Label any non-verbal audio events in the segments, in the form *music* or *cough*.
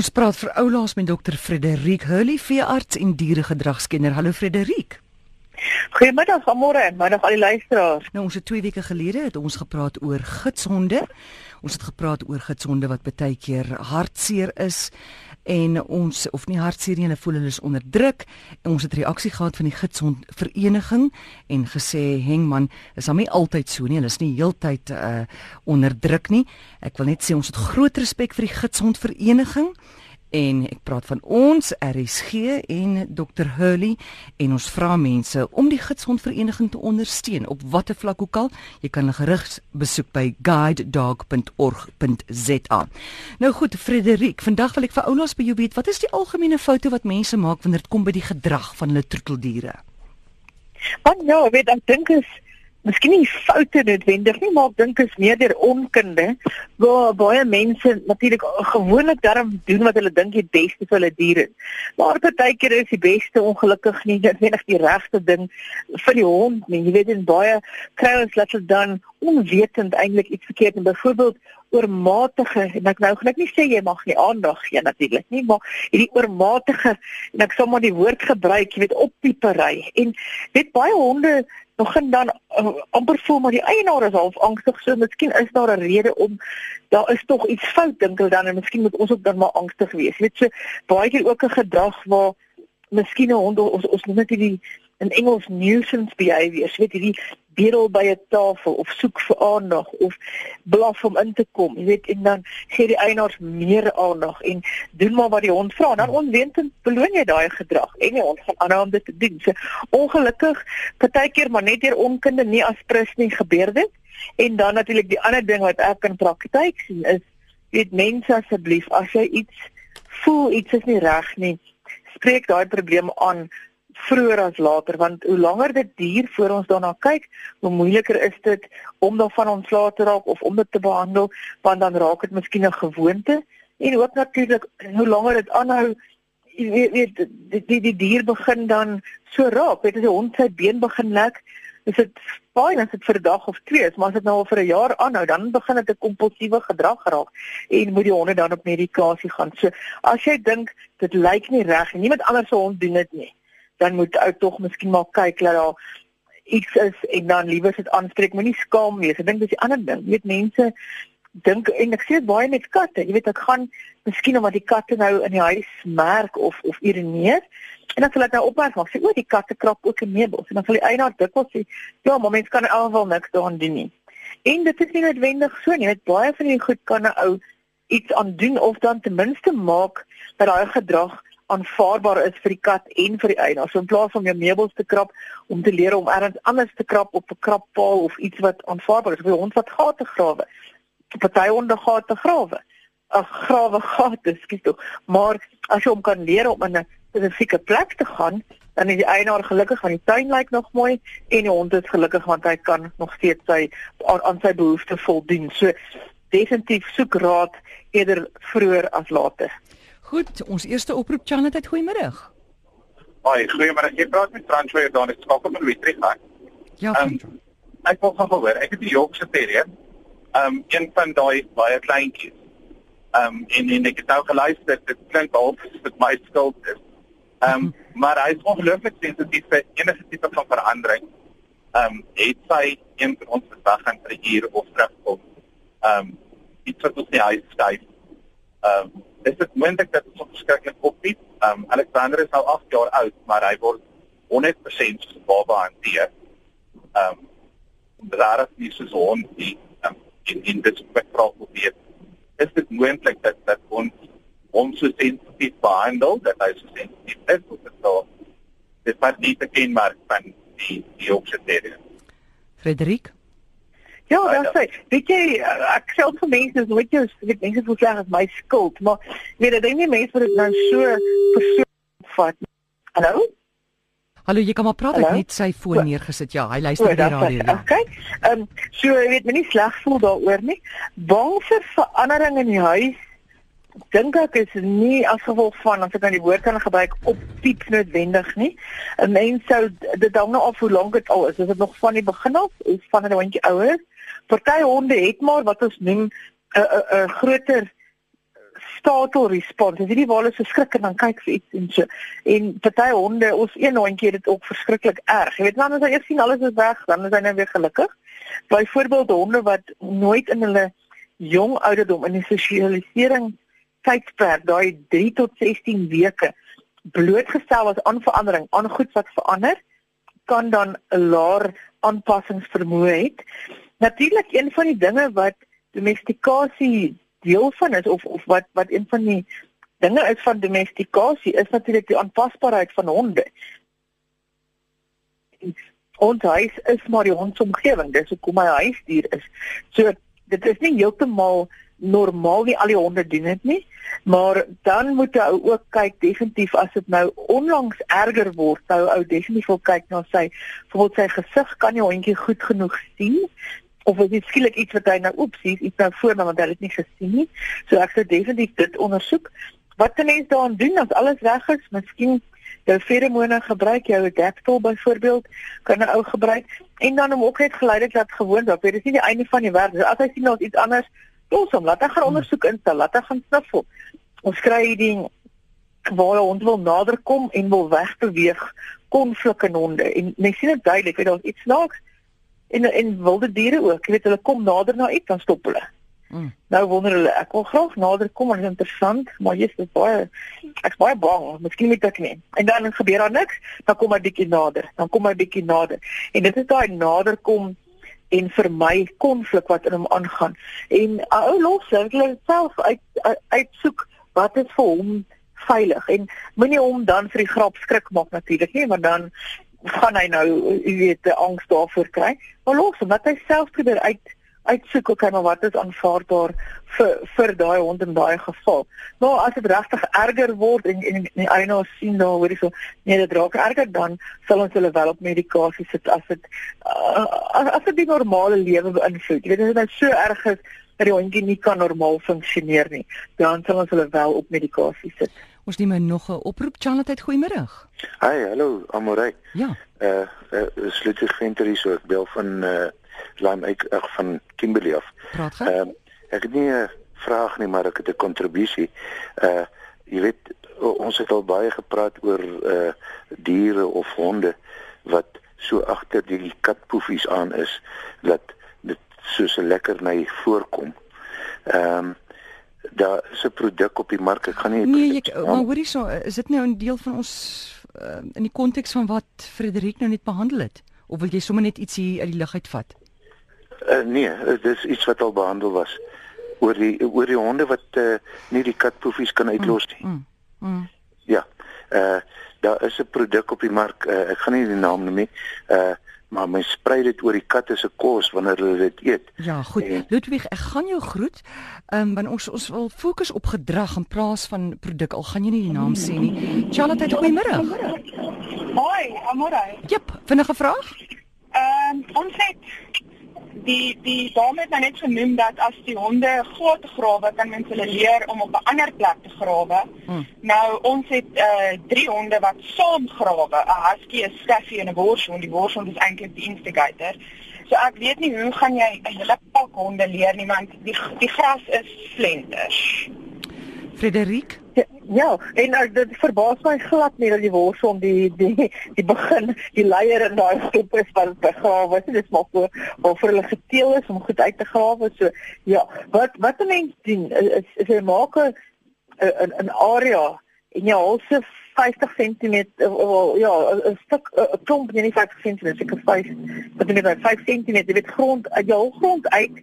Ons praat vir oulaas met dokter Frederik Hurley, veearts en dieregedragskenner. Hallo Frederik. Goeiemiddag almal en middag al die luisteraars. Nou ons het 2 weke gelede het ons gepraat oor gitsonde. Ons het gepraat oor gitsonde wat baie keer hartseer is en ons of nie hartseer nie, hulle voel hulle is onder druk. En ons het reaksie gehad van die gidsond vereniging en gesê hengman is hom nie altyd so nie. Hulle is nie heeltyd uh onder druk nie. Ek wil net sê ons het groot respek vir die gidsond vereniging en ek praat van ons RSG en Dr Hurley en ons vra mense om die gidsondvereniging te ondersteun op watter vlak ook al. Jy kan hulle gerig besoek by guidedog.org.za Nou goed Frederik vandag wil ek vir oulas by jou weet wat is die algemene foute wat mense maak wanneer dit kom by die gedrag van hulle troeteldiere? Want ja, weet ek dink is miskien nie foute noodwendig nie, maar ek dink is meer deur onkunde waar baie mense natuurlik gewoonlik daarom doen wat hulle dink die beste vir hulle diere is. Maar partykeer is die beste ongelukkig nie noodwendig die regte ding vir die hond nie. Jy weet in baie kry ons dat hulle dan onwetend eintlik iets verkeerd en byvoorbeeld oormatige en ek nou gaan ek nie sê jy mag nie aandag gee natuurlik nie maar hierdie oormatige en ek sal maar die woord gebruik jy weet oppiepery en dit baie honde begin dan uh, amper voel maar die eienaar is half angstig so miskien is daar 'n rede om daar is tog iets fout dink hulle dan en miskien moet ons ook dan maar angstig wees. Weet so baie keer ook 'n gedrag waar miskien 'n hond ons ons noem dit die in Engels nuisance behavior weet hierdie bedel by 'n tafel of soek vir aandag of blaf om in te kom jy weet en dan gee die eienaars meer aandag en doen maar wat die hond vra. Dan onwetend beloon jy daai gedrag en die hond gaan aanhou om dit te doen. So ongelukkig partykeer maar net deur onkunde nie as prins nie gebeur dit. En dan natuurlik die ander ding wat ek in praktyk sien is weet mense asseblief as jy iets voel iets is nie reg nie spreek daai probleem aan vroeër as later want hoe langer dit duur voor ons daarna kyk, hoe moeiliker is dit om daarvan ontslae te raak of om dit te behandel want dan raak dit miskien 'n gewoonte. En ook natuurlik hoe langer dit aanhou jy weet, weet die, die die dier begin dan so raak, weet as die hond sy been begin lek, is dit fyn as dit vir 'n dag of twee is, maar as dit nou al vir 'n jaar aanhou, dan begin dit 'n kompulsiewe gedrag raak en moet die honde dan op medikasie gaan. So as jy dink dit lyk nie reg en niemand anders se hond doen dit nie dan moet ou tog miskien maar kyk dat daar iets is en dan liewer dit aanspreek, moenie skaam wees. Ek dink dis die ander ding. Jy weet mense dink en ek sê baie met katte. Jy weet ek gaan miskien omdat die katte nou in die huis merk of of urineer en dan sal ek nou opmerk maar sê o, die katte krap ook in meubels en dan sal die eienaar dikwels sê, ja, maar mens kan alhoewel niks daaraan doen nie. En dit is nie noodwendig so nie. Met baie van die goed kan 'n ou iets aan doen of dan ten minste maak dat daai gedrag aanvaarbaar is vir die kat en vir die eienaar. So in plaas om jou meubels te krap om te leer om ergens anders te krap op 'n krappaal of iets wat aanvaarbaar is vir 'n hond wat gate grawe. Party honde gate grawe. Ag grawe gate, skiet toe. Maar as jy hom kan leer om in 'n spesifieke plek te gaan, dan is die eienaar gelukkig want die tuin lyk nog mooi en die hond is gelukkig want hy kan nog steeds sy aan, aan sy behoeftes voldoen. So definitief soek raad eerder vroeër as later. Goed, ons eerste oproep Janet, goeiemôre. Hoi, goeiemôre. Ek praat met François dan ek skakel met Witrig aan. Ja. Um, ek wil gou hoor, ek het die Yorkse Terrier. Ehm um, een van daai baie kleintjies. Ehm um, en en ek het nou geluister, dit klink half dit my skuld is. Ehm um, maar hy is ongelooflik sensitief vir enige tipe van verandering. Ehm um, het sy een van ons vandag gaan vir 'n uur of terugkom. Ehm um, iets wat ons nie huis styf. Ehm um, is dit moontlik dat ons verskriklik oppiet. Um Alexander is nou 8 jaar oud, maar hy word 100% soos 'n baba hanteer. Um daar is nie so 'n hond nie. Um, in in dit spektraal probeer. Is dit moontlik dat dat ons hom so sensitief behandel dat hy so sensitief is of dit so dit pas nie te kenmerk van die die opsetering. Frederik Ja, dat sê. Weet jy, ek sê vir mense, nooit jou, ek mense voel sleg as my skuld, maar weet jy, dink nie mense vir dit nou so persoonlik vat. Hallo? Hallo, jy kan maar praat, ek net sy foon neergesit. Ja, hy luister die radio. Ja. Okay. Ehm, um, so jy weet, moenie sleg voel daaroor nie. Bang vir verandering in die huis. Dink ek is nie as gevolg van as ek aan die woord kan gebruik op piep noodwendig nie. 'n Mens sou dit dan nou af hoe lank dit al is. Is dit nog van die begin af of van 'n hondjie ouer? Party honde het maar wat ons noem 'n 'n groter startle response. As jy nie waar hulle so skrik en dan kyk vir iets en so. En party honde, ons een hondjie het dit ook verskriklik erg. Jy weet dan as hy eers sien alles is weg, dan is hy nou weer gelukkig. Byvoorbeeld honde wat nooit in hulle jong ouderdom in die sosialisering tydperk, daai 3 tot 16 weke blootgestel was aan verandering, aan goed wat verander, kan dan 'n laer aanpassingsvermoë het. Natuurlik een van die dinge wat domestikasie deel van is of of wat wat een van die dinge is van domestikasie is natuurlik die aanpasbaarheid van honde. Ons huis is maar die hond se omgewing, dis hoekom my huisdier is. So dit is nie heeltemal normaal nie al die honde doen dit nie, maar dan moet jy ook kyk definitief as dit nou onlangs erger word, nou ou definitief wil kyk na sy byvoorbeeld sy gesig kan die hondjie goed genoeg sien of is dit skielik iets wat hy nou oepsies, iets nou voor want hy het dit nie gesien nie. So ek sou definitief dit ondersoek. Wat kan mens daaraan doen as alles reg is? Miskien jou feromone gebruik, jou adaptol byvoorbeeld, kan 'n ou gebruik en dan hom ook net geleidelik laat gewoon word. Dit is nie die einde van die wêreld. As hy sien ons iets anders, los hom, laat hy gaan ondersoek instel, laat hy gaan snuffel. Ons kry hierdie waar hond wil nader kom en wil wegbeweeg konflik in honde en mens sien dit duidelik, weet daar's iets snaaks en en wilde diere ook, jy weet hulle kom nader na iets dan stop hulle. Mm. Nou wonder hulle, ek wil graag nader kom, dit is interessant, maar jy's baie ek's baie bang, miskien moet ek nie. En dan gebeur daar niks, dan kom hy bietjie nader, dan kom hy bietjie nader. En dit is daai nader kom en vir my konflik wat in hom aangaan. En ou los, hulle self uit uitsoek wat is vir hom veilig en moenie hom dan vir die grap skrik maak natuurlik nie, maar dan gaan hy nou jy weet 'n angs daarvoor kry. Maar los hom, dat hy self probeer uit uitsoek ook okay, maar wat is aanvaarbaar vir vir daai hond in daai geval. Nou as dit regtig erger word en en die eienaar sien daar hoorie so nee dit raak erger dan sal ons hulle wel op medikasie sit as dit uh, as dit die normale lewe beïnvloed. Jy weet as dit nou so erg is dat die hondjie nie kan normaal funksioneer nie, dan sal ons hulle wel op medikasie sit. Ons neem nog 'n oproep. Charlotte, goeiemôre. Hi, hallo, Amorey. Ja. Uh, uh Sluitig Venter hier so. Ek bel van uh Lime ek uh, van Kimberley af. Ehm uh, ek het nie 'n vraag nie, maar ek het 'n kontribusie. Uh jy weet ons het al baie gepraat oor uh diere of honde wat so agter die katpoefies aan is dat dit soos 'n lekkerny voorkom. Ehm um, daar is 'n produk op die mark. Ek gaan nie Nee, ek maar hoorie so, is dit nou 'n deel van ons uh, in die konteks van wat Frederik nou net behandel het of wil jy sommer net iets hier uit die lug uitvat? Uh, nee, dit is iets wat al behandel was oor die oor die honde wat uh, nie die katpoefies kan uitlos nie. Mm, mm, mm. Ja. Uh daar is 'n produk op die mark. Uh, ek gaan nie die naam noem nie. Uh maar my sprei dit oor die katte se kos wanneer hulle dit eet. Ja, goed. En, Ludwig, ek gaan jou groet. Ehm um, want ons ons wil fokus op gedrag in plaas van produk. Al gaan jy nie die naam sê nie. Charlotte, goeiemôre. Hoi, amore. Jep, vinnige vraag? Ehm um, ons het die die dame het nou net genoem dat as die honde groot grawe kan mens hulle leer om op 'n ander plek te grawe. Hmm. Nou ons het uh drie honde wat saam grawe, 'n husky, 'n staffie en 'n worshond. Die worshond is eintlik die instigator. So ek weet nie hoe gaan jy 'n hele pak honde leer nie want die die gras is slenters. Frederik Ja, en uh, dit verbaas my glad nie dat die worsom die die die begin die leier in daai groep is wat begrawe is. Dit is maar voor waar hulle geteel is om goed uit te grawe. So ja, wat wat 'n mens doen is is hy maak 'n 'n area en jy halse 50 cm of ja, 'n stuk 'n klomp nie 50 cm, seker 5 wat net by 5 cm, jy weet grond uit jou grond uit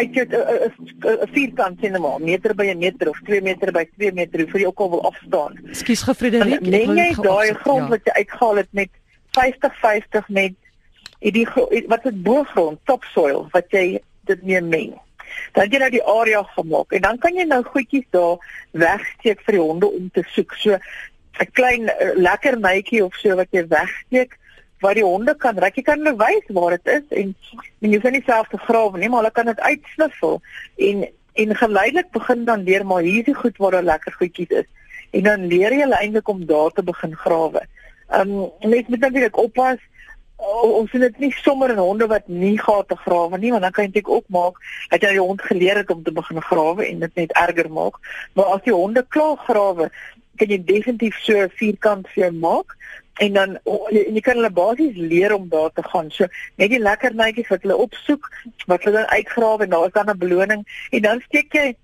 uit jou 'n vierkant sien maar meter by 'n meter of 2 meter by 2 meter vir jy ook al wil afstaan. Ekskuus Gefrederik, ek wil jy daai grond ja. wat jy uitgehaal het met 50 50 met die wat dit bo-grond, topsoil wat jy dit mee meng dan jy nou die area gemaak en dan kan jy nou goedjies daar wegsteek vir die honde om te soek. So 'n klein uh, lekker mytjie of so wat jy wegsteek waar die honde kan rek. Jy kan hulle wys waar dit is en en jy hoef nie self te grawe nie, maar hulle kan dit uitsniffel en en geleidelik begin dan leer maar hierdie goed waar daar lekker goedjies is. En dan leer jy eintlik om daar te begin grawe. Ehm um, net moet natuurlik oppas ons sien dit nie sommer in honde wat nie gate grawe nie, want dan kan jy eintlik ook maak dat jy die hond geleer het om te begin grawe en dit net erger maak. Maar as die honde klaar grawe, kan jy definitief so vierkant vir jou maak en dan en jy kan hulle basies leer om daar te gaan. So net die lekker netjies wat hulle opsoek, wat hulle dan uitgrawe en daar is dan 'n beloning en dan steek jy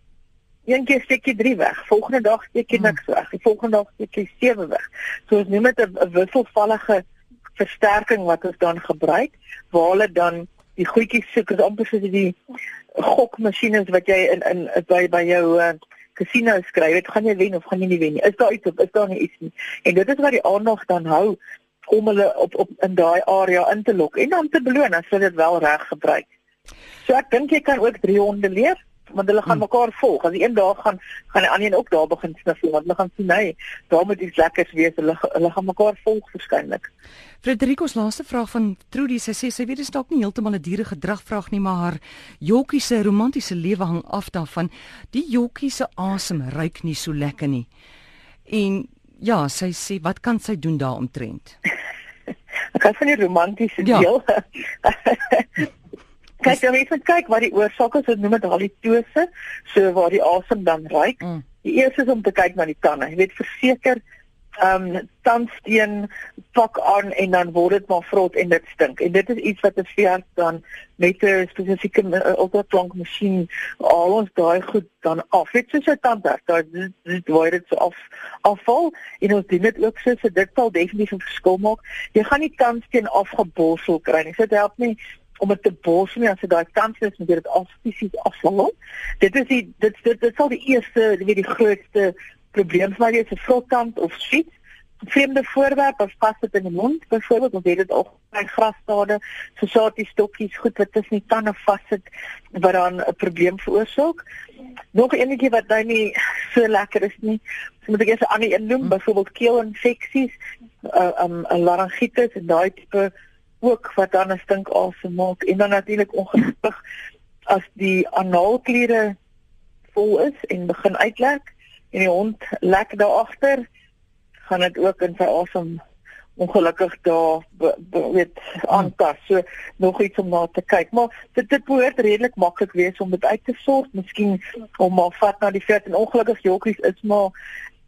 een keer steek jy 3 weg. Volgende dag steek jy niks weg. Die volgende dag steek jy 7 weg. So ons noem dit 'n wisselvallige versterking wat ons dan gebruik waar hulle dan die goedjies soek is amper soos die gokmasjiene wat jy in in by by jou uh, casino skryf, dit gaan jy wen of gaan jy nie wen nie. Is daar iets of is daar nie iets nie? En dit is wat die aandag dan hou om hulle op op in daai area in te lok en dan te beloon as hulle dit wel reg gebruik. So ek dink jy kan ook 300 leer want hulle gaan hmm. mekaar volg. As die een dag gaan gaan die ander een ook daar begin sniffel want hulle gaan sien hy daar moet iets lekkers wees. Hulle hulle gaan mekaar volg waarskynlik. Fredericos laaste vraag van Trudy sy sê sy weet dit is dalk nie heeltemal 'n diere gedrag vraag nie maar haar jokkie se romantiese lewe hang af daarvan. Die jokkie se asem ruik nie so lekker nie. En ja, sy sê wat kan sy doen daaromtrent? *laughs* Ek kan van die romantiese ja. deel. *laughs* Kyk, jy moet kyk wat die oorsaak is, dit noem dit halitose, so waar die asem dan ruik. Mm. Die eerste is om te kyk na die tande. Jy weet verseker ehm um, tandsteen pak aan en dan word dit maar vrot en dit stink. En dit is iets wat 'n veearts dan met 'n spesifieke ultraklank masjien al ons daai goed dan af. Dit is so 'n tandarts, daar dit word dit so af afval en ons doen dit ook so so dit sal definitief 'n verskil maak. Jy gaan nie tandsteen afgeborsel kry nie. So dit help nie om dit te bos nie as jy daai kans is met dit af fisies afval. Dit is die dit dit, dit sal die eerste weet die grootste probleem vir my is 'n vrotkant of skiet. Vreemde voorwerp of vas dit in die mond, byvoorbeeld of weet dit ook by grasstade, so saadjie stokkies goed wat tussen die tande vassit wat dan 'n probleem veroorsaak. Nog enetjie wat nou nie so lekker is nie. So moet ek eers 'n ander een noem, byvoorbeeld keelinfeksies, uh, um, 'n laryngitis en daai tipe ook wat dan 'n stinkasem maak en dan natuurlik ongelukkig as die analkliere vol is en begin uitlek en die hond lek daar agter gaan dit ook in sy asem ongelukkig daar weet aantas so nog iets om na te kyk. Maar dit dit behoort redelik maklik wees om dit uit te sorg miskien om maar vat na die vet. En ongelukkig jokkies is maar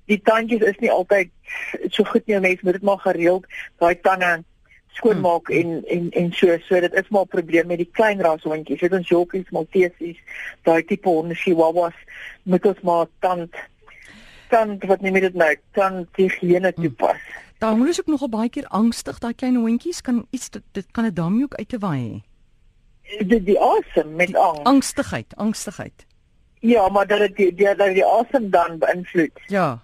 die tandjies is nie altyd so goed nie. Mense moet dit maar gereeld daai tande skoonmaak hmm. en en en so so dit is maar 'n probleem met die klein rashondjies. Dit ons jockeys, maltesies, daai tipe honde chihuahuas moet ons maar tand tand wat nie met dit nou tand higiëne hmm. toepas. Hmm. Daar moet ook nogal baie keer angstig daai klein hondjies kan iets dit, dit kan 'n damie ook uit te waai hê. Die die asem met angs. Angstigheid, angstigheid. Ja, maar dat dit die die die asem dan beïnvloed. Ja.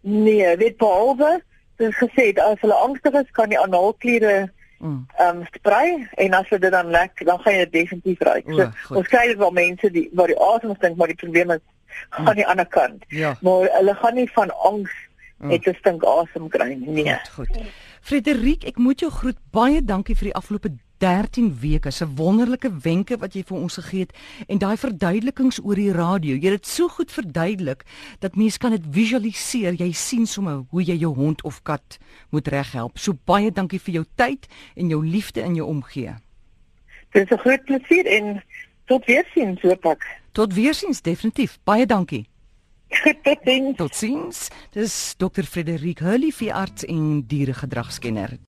Nee, weet behalwe soos gesê, as hulle angstig is, kan die analkliere mm. ehm um, sprei en as dit dan lek, dan gaan jy definitief ruik. So, ja, ons kry dit wel mense die wat die asem stink, maar die probleem is mm. aan die ander kant. Ja. Maar hulle gaan nie van angs mm. net 'n stink asem kry nie. Nee. Goed. goed. Frederik, ek moet jou groet. Baie dankie vir die afgelope 13 weke se wonderlike wenke wat jy vir ons gegee het en daai verduidelikings oor die radio. Jy het dit so goed verduidelik dat mense kan dit visualiseer. Jy sien sommer hoe jy jou hond of kat moet reghelp. So baie dankie vir jou tyd en jou liefde in jou omgee. Dit is 'n groot plesier en tot weer sien sopak. Tot weer sien definitief. Baie dankie. Tot sins. Tot sins. Dis Dr. Frederik Hurley, veearts en dieregedragskenner.